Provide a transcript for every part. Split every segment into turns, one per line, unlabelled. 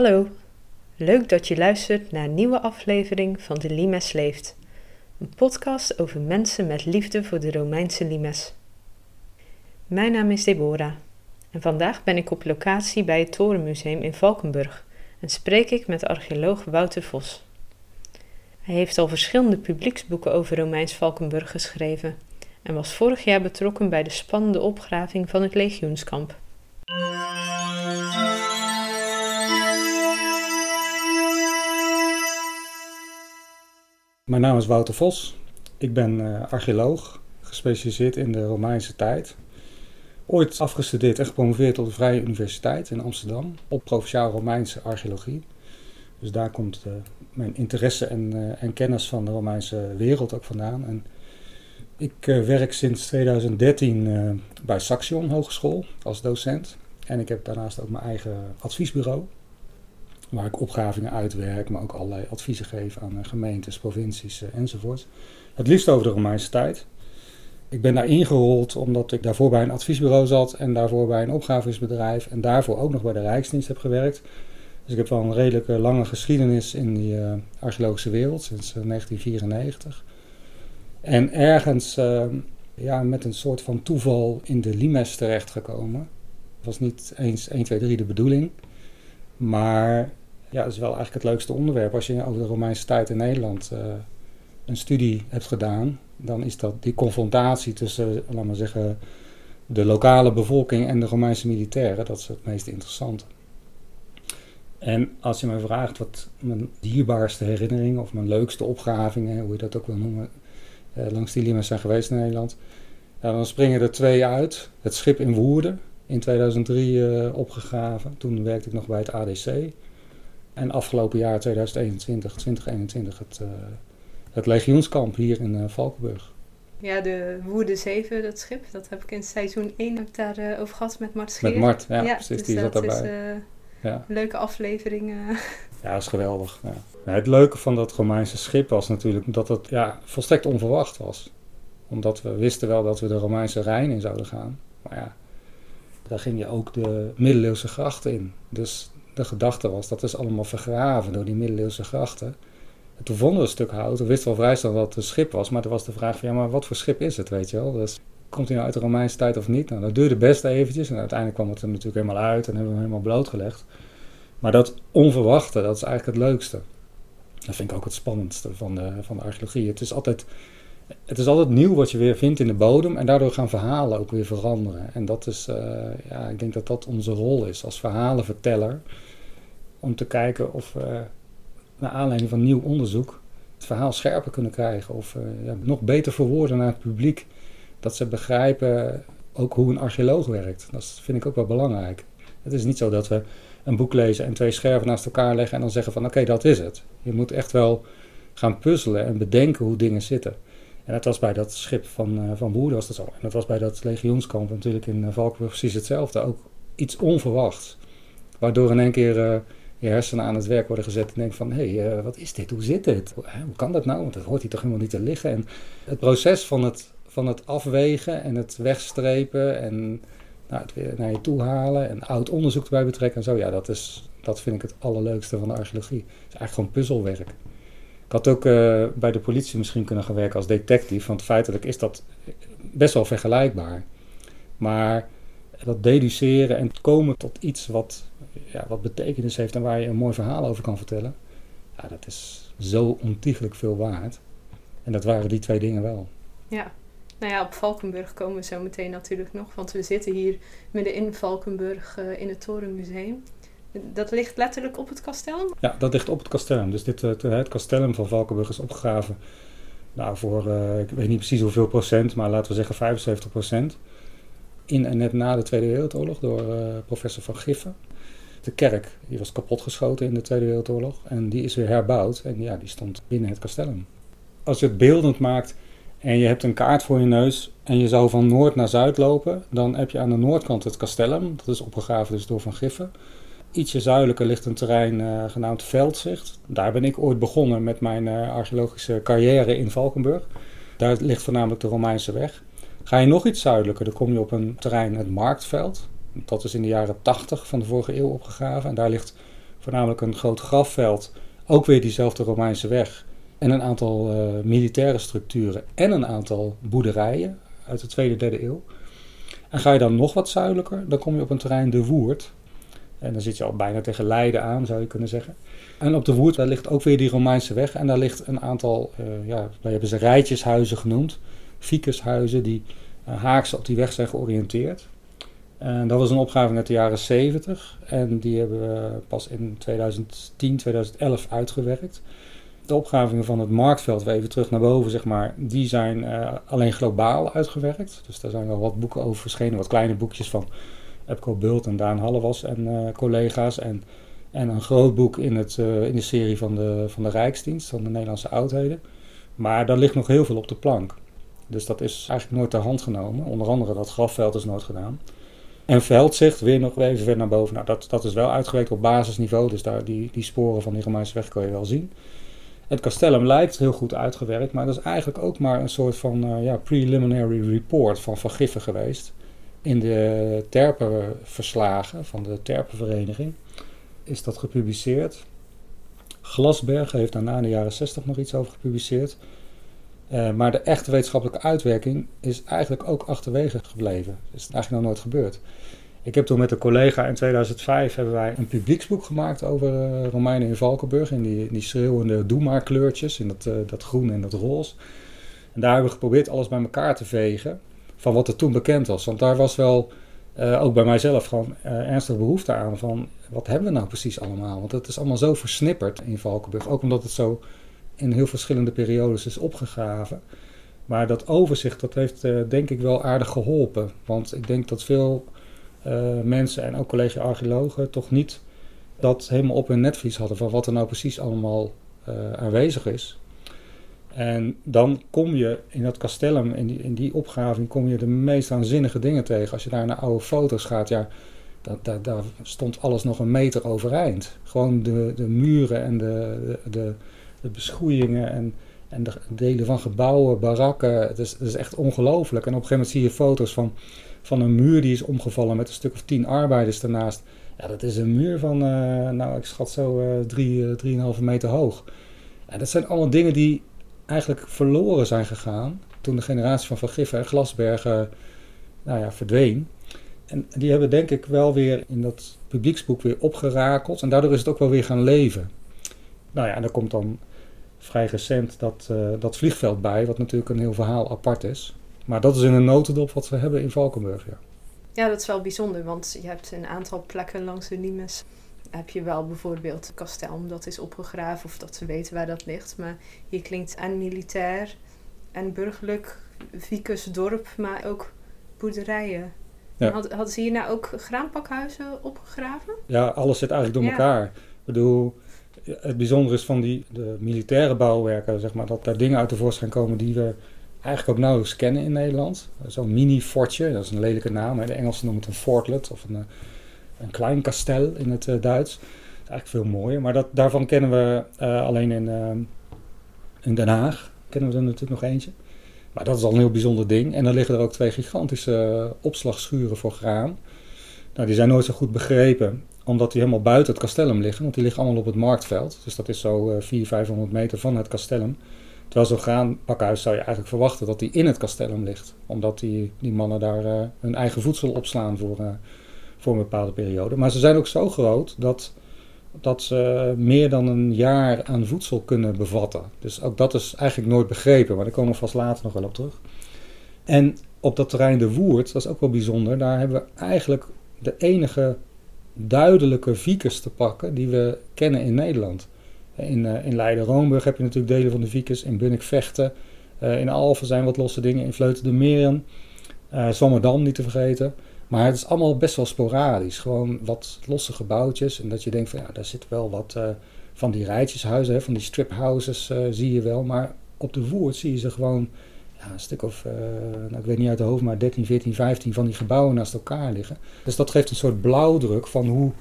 Hallo, leuk dat je luistert naar een nieuwe aflevering van De Limes Leeft. Een podcast over mensen met liefde voor de Romeinse limes. Mijn naam is Deborah en vandaag ben ik op locatie bij het Torenmuseum in Valkenburg en spreek ik met archeoloog Wouter Vos. Hij heeft al verschillende publieksboeken over Romeins Valkenburg geschreven en was vorig jaar betrokken bij de spannende opgraving van het legioenskamp.
Mijn naam is Wouter Vos. Ik ben uh, archeoloog, gespecialiseerd in de Romeinse tijd. Ooit afgestudeerd en gepromoveerd op de Vrije Universiteit in Amsterdam op provinciaal Romeinse archeologie. Dus daar komt uh, mijn interesse en, uh, en, kennis van de Romeinse wereld ook vandaan. En ik werk sinds 2013 bij Saxion Hogeschool als docent. En ik heb daarnaast ook mijn eigen adviesbureau waar ik opgravingen uitwerk, maar ook allerlei adviezen geef aan eh, gemeentes, provincies eh, enzovoort. Het liefst over de Romeinse tijd. Ik ben daar ingerold omdat ik daarvoor bij een adviesbureau zat en daarvoor bij een opgravensbedrijf en daarvoor ook nog bij de Rijksdienst heb gewerkt. Dus ik heb wel een redelijke lange geschiedenis in die uh, archeologische wereld sinds 1994. En ergens ja, met een soort van toeval in de Limes terechtgekomen. Dat was niet eens 1, 2, 3 de bedoeling. Maar ja, dat is wel eigenlijk het leukste onderwerp. Als je over de Romeinse tijd in Nederland uh, een studie hebt gedaan, dan is dat die confrontatie tussen, laten we zeggen, de lokale bevolking en de Romeinse militairen, dat is het meest interessante. En als je me vraagt wat mijn dierbaarste herinneringen of mijn leukste opgravingen, hoe je dat ook wil noemen, uh, langs die limes zijn geweest in Nederland, dan springen er twee uit. Het schip in Woerden, in 2003 uh, eh, opgegraven. Toen werkte ik nog bij het ADC. En afgelopen jaar 2021, 2021 het, uh, het legioenskamp hier in uh, Valkenburg.
Ja, de Woede 7, dat schip, dat heb ik in seizoen 1 heb ik daar uh, over gehad met Mart Scheer.
Met Mart, ja, ja precies, dus die zat daarbij.
Is, ja. leuke aflevering.
Ja, dat is geweldig. Ja. het leuke van dat Romeinse schip was natuurlijk dat het ja, volstrekt onverwacht was. Omdat we wisten wel dat we de Romeinse Rijn in zouden gaan. Maar ja, daar ging je ook de middeleeuwse grachten in. Dus de gedachte was, dat is allemaal vergraven door die middeleeuwse grachten. En toen vonden we een stuk hout. We wisten wel vrij snel dat het een schip was. Maar toen was de vraag van, ja, maar wat voor schip is het, weet je wel? Dus komt hij nou uit de Romeinse tijd of niet? Nou, dat duurde best eventjes. En uiteindelijk kwam het er natuurlijk helemaal uit en hebben we hem helemaal blootgelegd. Maar dat onverwachte, dat is eigenlijk het leukste. Dat vind ik ook het spannendste van de, van de archeologie. Het is altijd het is altijd nieuw wat je weer vindt in de bodem en daardoor gaan verhalen ook weer veranderen. En dat is, uh, ja, ik denk dat dat onze rol is als verhalenverteller. Om te kijken of we naar aanleiding van nieuw onderzoek het verhaal scherper kunnen krijgen. Of ja, nog beter verwoorden naar het publiek. Dat ze begrijpen ook hoe een archeoloog werkt. Dat vind ik ook wel belangrijk. Het is niet zo dat we een boek lezen en twee scherven naast elkaar leggen en dan zeggen van oké, dat is het. Je moet echt wel gaan puzzelen en bedenken hoe dingen zitten. En dat was bij dat schip van, uh, van Boer was dat zo. En dat was bij dat legioenskamp natuurlijk in uh, Valkenburg precies hetzelfde. Ook iets onverwachts. Waardoor in één keer je hersenen aan het werk worden gezet en denk van... hé, hey, wat is dit? Hoe zit dit? Hoe, kan dat nou? Want dat hoort hier toch helemaal niet te liggen. En het proces van het, van het afwegen en het wegstrepen en nou, het weer naar je toe halen... en oud onderzoek erbij betrekken en zo. Ja, dat, is, dat vind ik het allerleukste van de archeologie. Het is eigenlijk gewoon puzzelwerk. Ik had ook uh, bij de politie misschien kunnen gaan werken als detective, want feitelijk is dat best wel vergelijkbaar. Maar dat deduceren en komen tot iets wat, ja, wat betekenis heeft en waar je een mooi verhaal over kan vertellen, ja, dat is zo ontiegelijk veel waard. En dat waren die twee dingen wel.
Ja, nou ja, op Valkenburg komen we zo meteen natuurlijk nog, want we zitten hier midden in Valkenburg uh, in het Torenmuseum. Dat ligt letterlijk op het kasteel?
Ja, dat ligt op het kasteel. Dus dit, het, het kasteel van Valkenburg is opgegraven nou, voor, uh, ik weet niet precies hoeveel procent, maar laten we zeggen 75 procent. In en net na de Tweede Wereldoorlog door uh, professor Van Giffen. De kerk die was kapotgeschoten in de Tweede Wereldoorlog en die is weer herbouwd en ja, die stond binnen het kasteel. Als je het beeldend maakt en je hebt een kaart voor je neus en je zou van noord naar zuid lopen, dan heb je aan de noordkant het kasteel. Dat is opgegraven dus door Van Giffen. Ietsje zuidelijker ligt een terrein uh, genaamd Veldzicht. Daar ben ik ooit begonnen met mijn uh, archeologische carrière in Valkenburg. Daar ligt voornamelijk de Romeinse weg. Ga je nog iets zuidelijker, dan kom je op een terrein, het Marktveld. Dat is in de jaren 80 van de vorige eeuw opgegraven. En daar ligt voornamelijk een groot grafveld, ook weer diezelfde Romeinse weg en een aantal uh, militaire structuren en een aantal boerderijen uit de tweede, derde eeuw. En ga je dan nog wat zuidelijker, dan kom je op een terrein de Woerd. En dan zit je al bijna tegen Leiden aan, zou je kunnen zeggen. En op de Woerd, daar ligt ook weer die Romeinse weg. En daar ligt een aantal, uh, ja, daar hebben ze rijtjeshuizen genoemd. Ficushuizen die uh, haaks op die weg zijn georiënteerd. En dat was een opgave uit de jaren 70. En die hebben we pas in 2010, 2011 uitgewerkt. De opgravingen van het marktveld, weer even terug naar boven, zeg maar, die zijn uh, alleen globaal uitgewerkt. Dus daar zijn wel wat boeken over verschenen, wat kleine boekjes van Epco Bult en Daan Hallewas en uh, collega's. En, en een groot boek in, het, uh, in de serie van de, van de Rijksdienst, van de Nederlandse oudheden. Maar daar ligt nog heel veel op de plank. Dus dat is eigenlijk nooit ter hand genomen. Onder andere dat grafveld is nooit gedaan. En veldzicht, weer nog even verder naar boven. Nou, dat, dat is wel uitgewerkt op basisniveau. Dus daar, die, die sporen van Romeinse weg kun je wel zien. Het castellum lijkt heel goed uitgewerkt, maar dat is eigenlijk ook maar een soort van uh, ja, preliminary report van Van geweest. In de terpenverslagen van de terpenvereniging is dat gepubliceerd. Glasberg heeft daarna in de jaren 60 nog iets over gepubliceerd. Uh, maar de echte wetenschappelijke uitwerking is eigenlijk ook achterwege gebleven. Dat is eigenlijk nog nooit gebeurd. Ik heb toen met een collega in 2005 hebben wij een publieksboek gemaakt over uh, Romeinen in Valkenburg. In die, die schreeuwende doe maar kleurtjes, in dat, uh, dat groen en dat roze. En daar hebben we geprobeerd alles bij elkaar te vegen van wat er toen bekend was. Want daar was wel, ook bij mijzelf, gewoon ernstig behoefte aan van wat hebben we nou precies allemaal. Want het is allemaal zo versnipperd in Valkenburg. Ook omdat het zo in heel verschillende periodes is opgegraven. Maar dat overzicht, dat heeft denk ik wel aardig geholpen. Want ik denk dat veel uh, mensen en ook collega-archeologen toch niet dat helemaal op hun netvlies hadden van wat er nou precies allemaal uh, aanwezig is. En dan kom je in dat castellum, in die, in die opgraving, kom je de meest aanzinnige dingen tegen. Als je daar naar oude foto's gaat, ja, dat, dat, daar stond alles nog een meter overeind. Gewoon de, de muren en de, de, de beschoeiingen en, en de delen van gebouwen, barakken. Het is, het is echt ongelooflijk. En op een gegeven moment zie je foto's van van een muur die is omgevallen met een stuk of tien arbeiders ernaast. Ja, dat is een muur van, uh, nou ik schat zo uh, drie, uh, drieënhalve meter hoog. En dat zijn allemaal dingen die eigenlijk verloren zijn gegaan toen de generatie van Van Giffen en Glasbergen nou ja, verdween. En die hebben denk ik wel weer in dat publieksboek weer opgerakeld. En daardoor is het ook wel weer gaan leven. Nou ja, en er komt dan vrij recent dat, dat vliegveld bij, wat natuurlijk een heel verhaal apart is. Maar dat is in een notendop wat we hebben in Valkenburg, ja.
Ja, dat is wel bijzonder, want je hebt een aantal plekken langs de Limes. Heb je wel bijvoorbeeld Kastelm, dat is opgegraven of dat ze weten waar dat ligt. Maar hier klinkt en militair en burgerlijk, dorp, maar ook boerderijen. Ja. Had, hadden ze hier nou ook graanpakhuizen opgegraven?
Ja, alles zit eigenlijk door elkaar. Ik bedoel, het bijzondere is van die de militaire bouwwerken, zeg maar, dat daar dingen uit de voorschijn komen die we eigenlijk ook nauwelijks kennen in Nederland. Zo'n mini-fortje, dat is een lelijke naam. De Engelsen noemen het een fortlet of een, eh, een klein kastel in het uh, Duits. Dat is eigenlijk veel mooier. Maar dat, daarvan kennen we uh, alleen in, in Den Haag. Kennen we er natuurlijk nog eentje. Maar dat is al een heel bijzonder ding. En dan liggen er ook twee gigantische opslagschuren voor graan. Nou, die zijn nooit zo goed begrepen, omdat die helemaal buiten het castellum liggen. Want die liggen allemaal op het marktveld. Dus dat is zo 400, 500 meter van het castellum. Terwijl zo'n graanpakhuis zou je eigenlijk verwachten dat die in het castellum ligt. Omdat die, die mannen daar uh, hun eigen voedsel opslaan voor, uh, voor een bepaalde periode. Maar ze zijn ook zo groot dat, dat ze meer dan een jaar aan voedsel kunnen bevatten. Dus ook dat is eigenlijk nooit begrepen, maar daar komen we vast later nog wel op terug. En op dat terrein de Woerd, dat is ook wel bijzonder, daar hebben we eigenlijk de enige duidelijke vicus te pakken die we kennen in Nederland. In, uh, in Leiden-Roomburg heb je natuurlijk delen van de Vicus. In Bunnik-Vechten. Uh, in Alphen zijn wat losse dingen. In Vleuten de Meren. Uh, Zwammerdam niet te vergeten. Maar het is allemaal best wel sporadisch. Gewoon wat losse gebouwtjes. En dat je denkt van ja, daar zit wel wat van die rijtjeshuizen. Van die striphouses zie je wel. Maar op de Woerd zie je ze gewoon ja, een stuk of, nou, ik weet niet uit de hoofd, maar 13, 14, 15 van die gebouwen naast elkaar liggen. Dus dat geeft een soort blauwdruk van hoe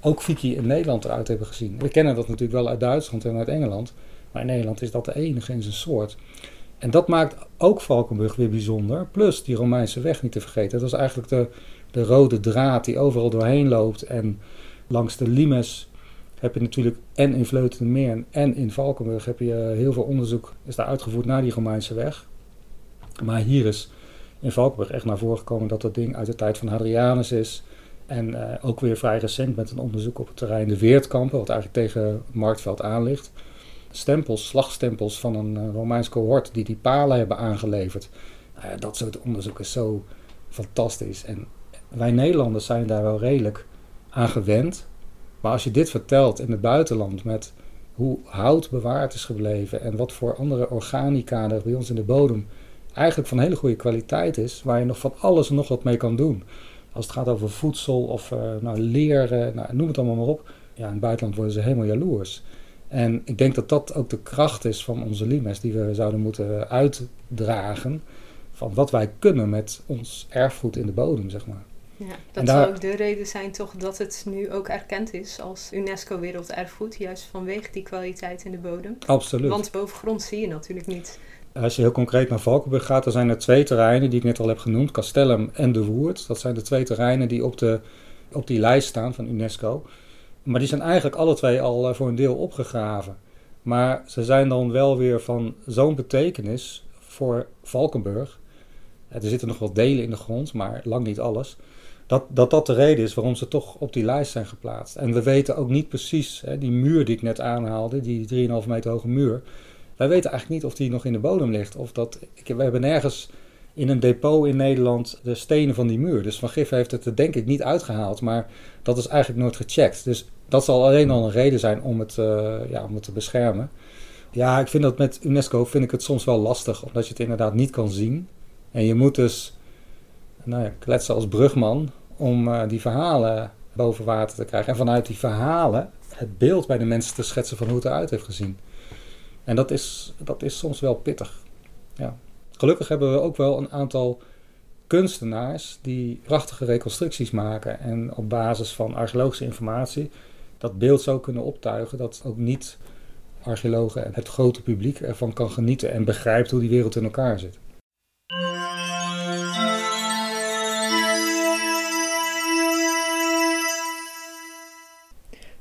ook Vicky in Nederland eruit hebben gezien. We kennen dat natuurlijk wel uit Duitsland en uit Engeland. Maar in Nederland is dat de enige in zijn soort. En dat maakt ook Valkenburg weer bijzonder. Plus die Romeinse weg niet te vergeten. Dat is eigenlijk de, de rode draad die overal doorheen loopt. En langs de limes heb je natuurlijk en in Vleutenmeer en in Valkenburg heb je heel veel onderzoek is daar uitgevoerd naar die Romeinse weg. Maar hier is in Valkenburg echt naar voren gekomen dat dat ding uit de tijd van Hadrianus is. En uh, ook weer vrij recent met een onderzoek op het terrein de Weertkampen, wat eigenlijk tegen Marktveld aan ligt. Stempels, slagstempels van een uh, Romeins cohort die die palen hebben aangeleverd. Uh, dat soort onderzoek is zo fantastisch. En wij Nederlanders zijn daar wel redelijk aan gewend. Maar als je dit vertelt in het buitenland met hoe hout bewaard is gebleven en wat voor andere organica er bij ons in de bodem eigenlijk van hele goede kwaliteit is, waar je nog van alles en nog wat mee kan doen. Als het gaat over voedsel of uh, nou, leren, nou, noem het allemaal maar op. Ja, in het buitenland worden ze helemaal jaloers. En ik denk dat dat ook de kracht is van onze limes die we zouden moeten uitdragen. Van wat wij kunnen met ons erfgoed in de bodem, zeg maar.
Ja, dat zou ook de reden zijn toch dat het nu ook erkend is als UNESCO Werelderfgoed. Juist vanwege die kwaliteit in de bodem.
Absoluut.
Want bovengrond zie je natuurlijk niet.
Als je heel concreet naar Valkenburg gaat, dan zijn er twee terreinen die ik net al heb genoemd. Castellum en de Woerd. Dat zijn de twee terreinen die op, de, op die lijst staan van UNESCO. Maar die zijn eigenlijk alle twee al eh, voor een deel opgegraven. Maar ze zijn dan wel weer van zo'n betekenis voor Valkenburg. Er zitten nog wel delen in de grond, maar lang niet alles dat, dat dat de reden is waarom ze toch op die lijst zijn geplaatst. En we weten ook niet precies, hè, die muur die ik net aanhaalde, die 3,5 meter hoge muur. Wij weten eigenlijk niet of die nog in de bodem ligt. Of dat, ik, we hebben nergens in een depot in Nederland de stenen van die muur. Dus Van Gif heeft het er denk ik niet uitgehaald, maar dat is eigenlijk nooit gecheckt. Dus dat zal alleen al een reden zijn om het, uh, ja, om te beschermen. Ja, ik vind dat met UNESCO vind ik het soms wel lastig, omdat je het inderdaad niet kan zien. En je moet dus nou ja, kletsen als brugman om uh, die verhalen boven water te krijgen. En vanuit die verhalen het beeld bij de mensen te schetsen van hoe het eruit heeft gezien. En dat is, dat is soms wel pittig. Ja. Gelukkig hebben we ook wel een aantal kunstenaars die prachtige reconstructies maken en op basis van archeologische informatie dat beeld zo kunnen optuigen dat ook niet archeologen en het grote publiek ervan kan genieten en begrijpt hoe die wereld in elkaar zit.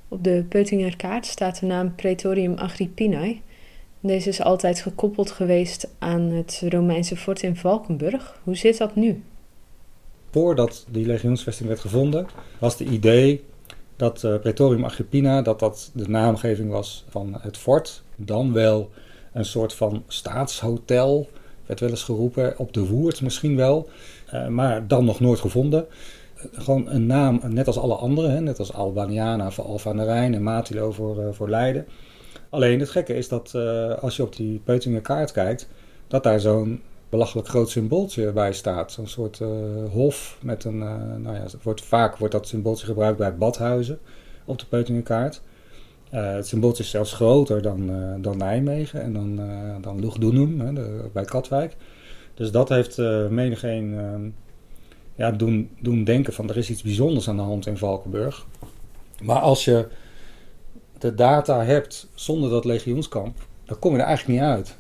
Op de Peutinger kaart staat de naam Praetorium Agrippinae. Deze is altijd gekoppeld geweest aan het Romeinse fort in Valkenburg. Hoe zit dat nu?
Voordat die legioensvesting werd gevonden, was het idee dat uh, Praetorium Agrippina dat dat de naamgeving was van het fort. Dan wel een soort van staatshotel, werd wel eens geroepen, op de Woerd misschien wel, uh, maar dan nog nooit gevonden gewoon een naam, net als alle anderen. Net als Albaniana voor Alfa aan de Rijn en Matilo voor, uh, voor Leiden. Alleen het gekke is dat uh, als je op die Peutinger kaart kijkt, dat daar zo'n belachelijk groot symbooltje bij staat. Zo'n soort uh, hof met een, nou ja, wordt, vaak wordt dat symbooltje gebruikt bij badhuizen op de Peutinger kaart. het symbooltje is zelfs groter dan, dan Nijmegen en dan, dan bij Katwijk. Dus dat heeft menigeen ja, doen, doen denken van er is iets bijzonders aan de hand in Valkenburg. Maar als je de data hebt zonder dat legioenskamp, dan kom je er eigenlijk niet uit.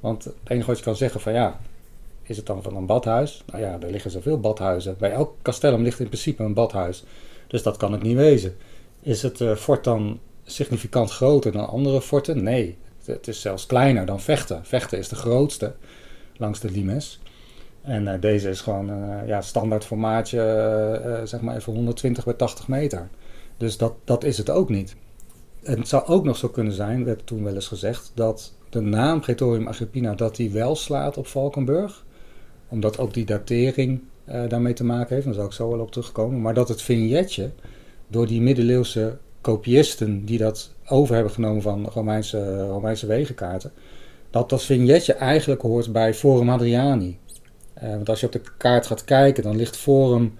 Want het enige wat je kan zeggen van ja, is het dan van een badhuis? Nou ja, er liggen zoveel badhuizen. Bij elk castellum ligt in principe een badhuis. Dus dat kan het niet wezen. Is het uh, fort dan significant groter dan andere forten? Nee, het is zelfs kleiner dan Vechten. Vechten is de grootste langs de Limes. En uh, deze is gewoon uh, ja, standaard formaatje, zeg maar even 120 bij 80 meter. Dus dat, dat is het ook niet. En het zou ook nog zo kunnen zijn, werd toen wel eens gezegd, dat de naam Praetorium Agrippina dat die wel slaat op Valkenburg. Omdat ook die datering daarmee te maken heeft, daar zal ik zo wel op terugkomen. Maar dat het vignetje door die middeleeuwse kopiisten die dat over hebben genomen van Romeinse, Romeinse wegenkaarten, dat dat vignetje eigenlijk hoort bij Forum Hadriani. Uh, want als je op de kaart gaat kijken, dan ligt Forum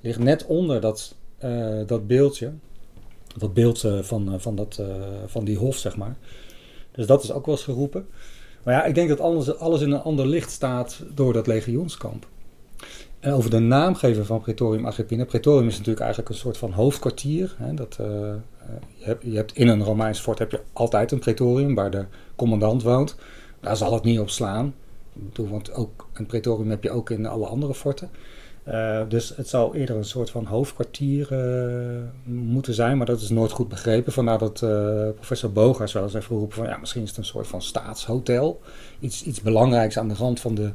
ligt net onder dat, uh, dat beeldje. Dat beeld uh, van, van, dat, van die hof, zeg maar. Dus dat is ook wel eens geroepen. Maar ja, ik denk dat alles, alles in een ander licht staat door dat legioenskamp. En over de naamgever van Praetorium Agrippina. Praetorium is natuurlijk eigenlijk een soort van hoofdkwartier. Hè, dat, je, hebt, je hebt in een Romeins fort heb je altijd een praetorium waar de commandant woont. Daar zal het niet op slaan want ook een pretorium heb je ook in alle andere forten. Uh, dus het zou eerder een soort van hoofdkwartier uh, moeten zijn, maar dat is nooit goed begrepen. Vandaar dat uh, professor Bogers wel eens heeft geroepen van ja, misschien is het een soort van staatshotel. Iets, iets belangrijks aan de rand van, de,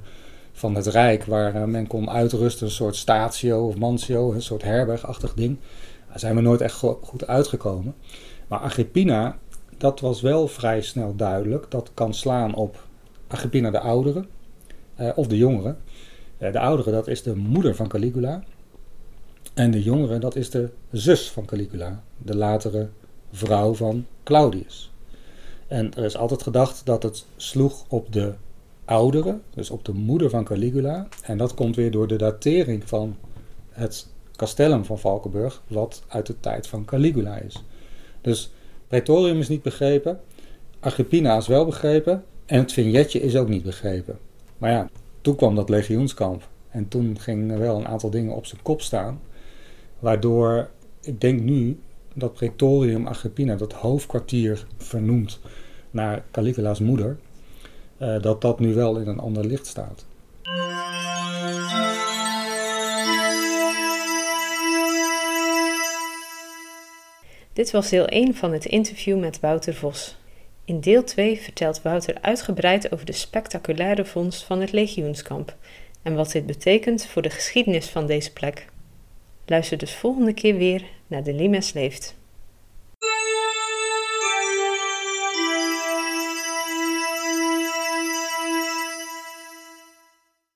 van het Rijk, waar men kon uitrusten, een soort statio of mansio, een soort herbergachtig ding. Daar zijn we nooit echt goed uitgekomen. Maar Agrippina, dat was wel vrij snel duidelijk. Dat kan slaan op Agrippina de oudere of de jongere. De oudere, dat is de moeder van Caligula. En de jongere, dat is de zus van Caligula, de latere vrouw van Claudius. En er is altijd gedacht dat het sloeg op de oudere, dus op de moeder van Caligula. En dat komt weer door de datering van het castellum van Valkenburg, wat uit de tijd van Caligula is. Dus Praetorium is niet begrepen, Agrippina is wel begrepen en het vignetje is ook niet begrepen. Maar ja, toen kwam dat legioenskamp. En toen gingen wel een aantal dingen op zijn kop staan. Waardoor ik denk nu dat Praetorium Agrippina, dat hoofdkwartier vernoemd naar Caligula's moeder, uh, dat dat nu wel in een ander licht staat.
Dit was deel 1 van het interview met Wouter Vos. In deel 2 vertelt Wouter uitgebreid over de spectaculaire vondst van het legioenskamp en wat dit betekent voor de geschiedenis van deze plek. Luister dus volgende keer weer naar De Limes Leeft.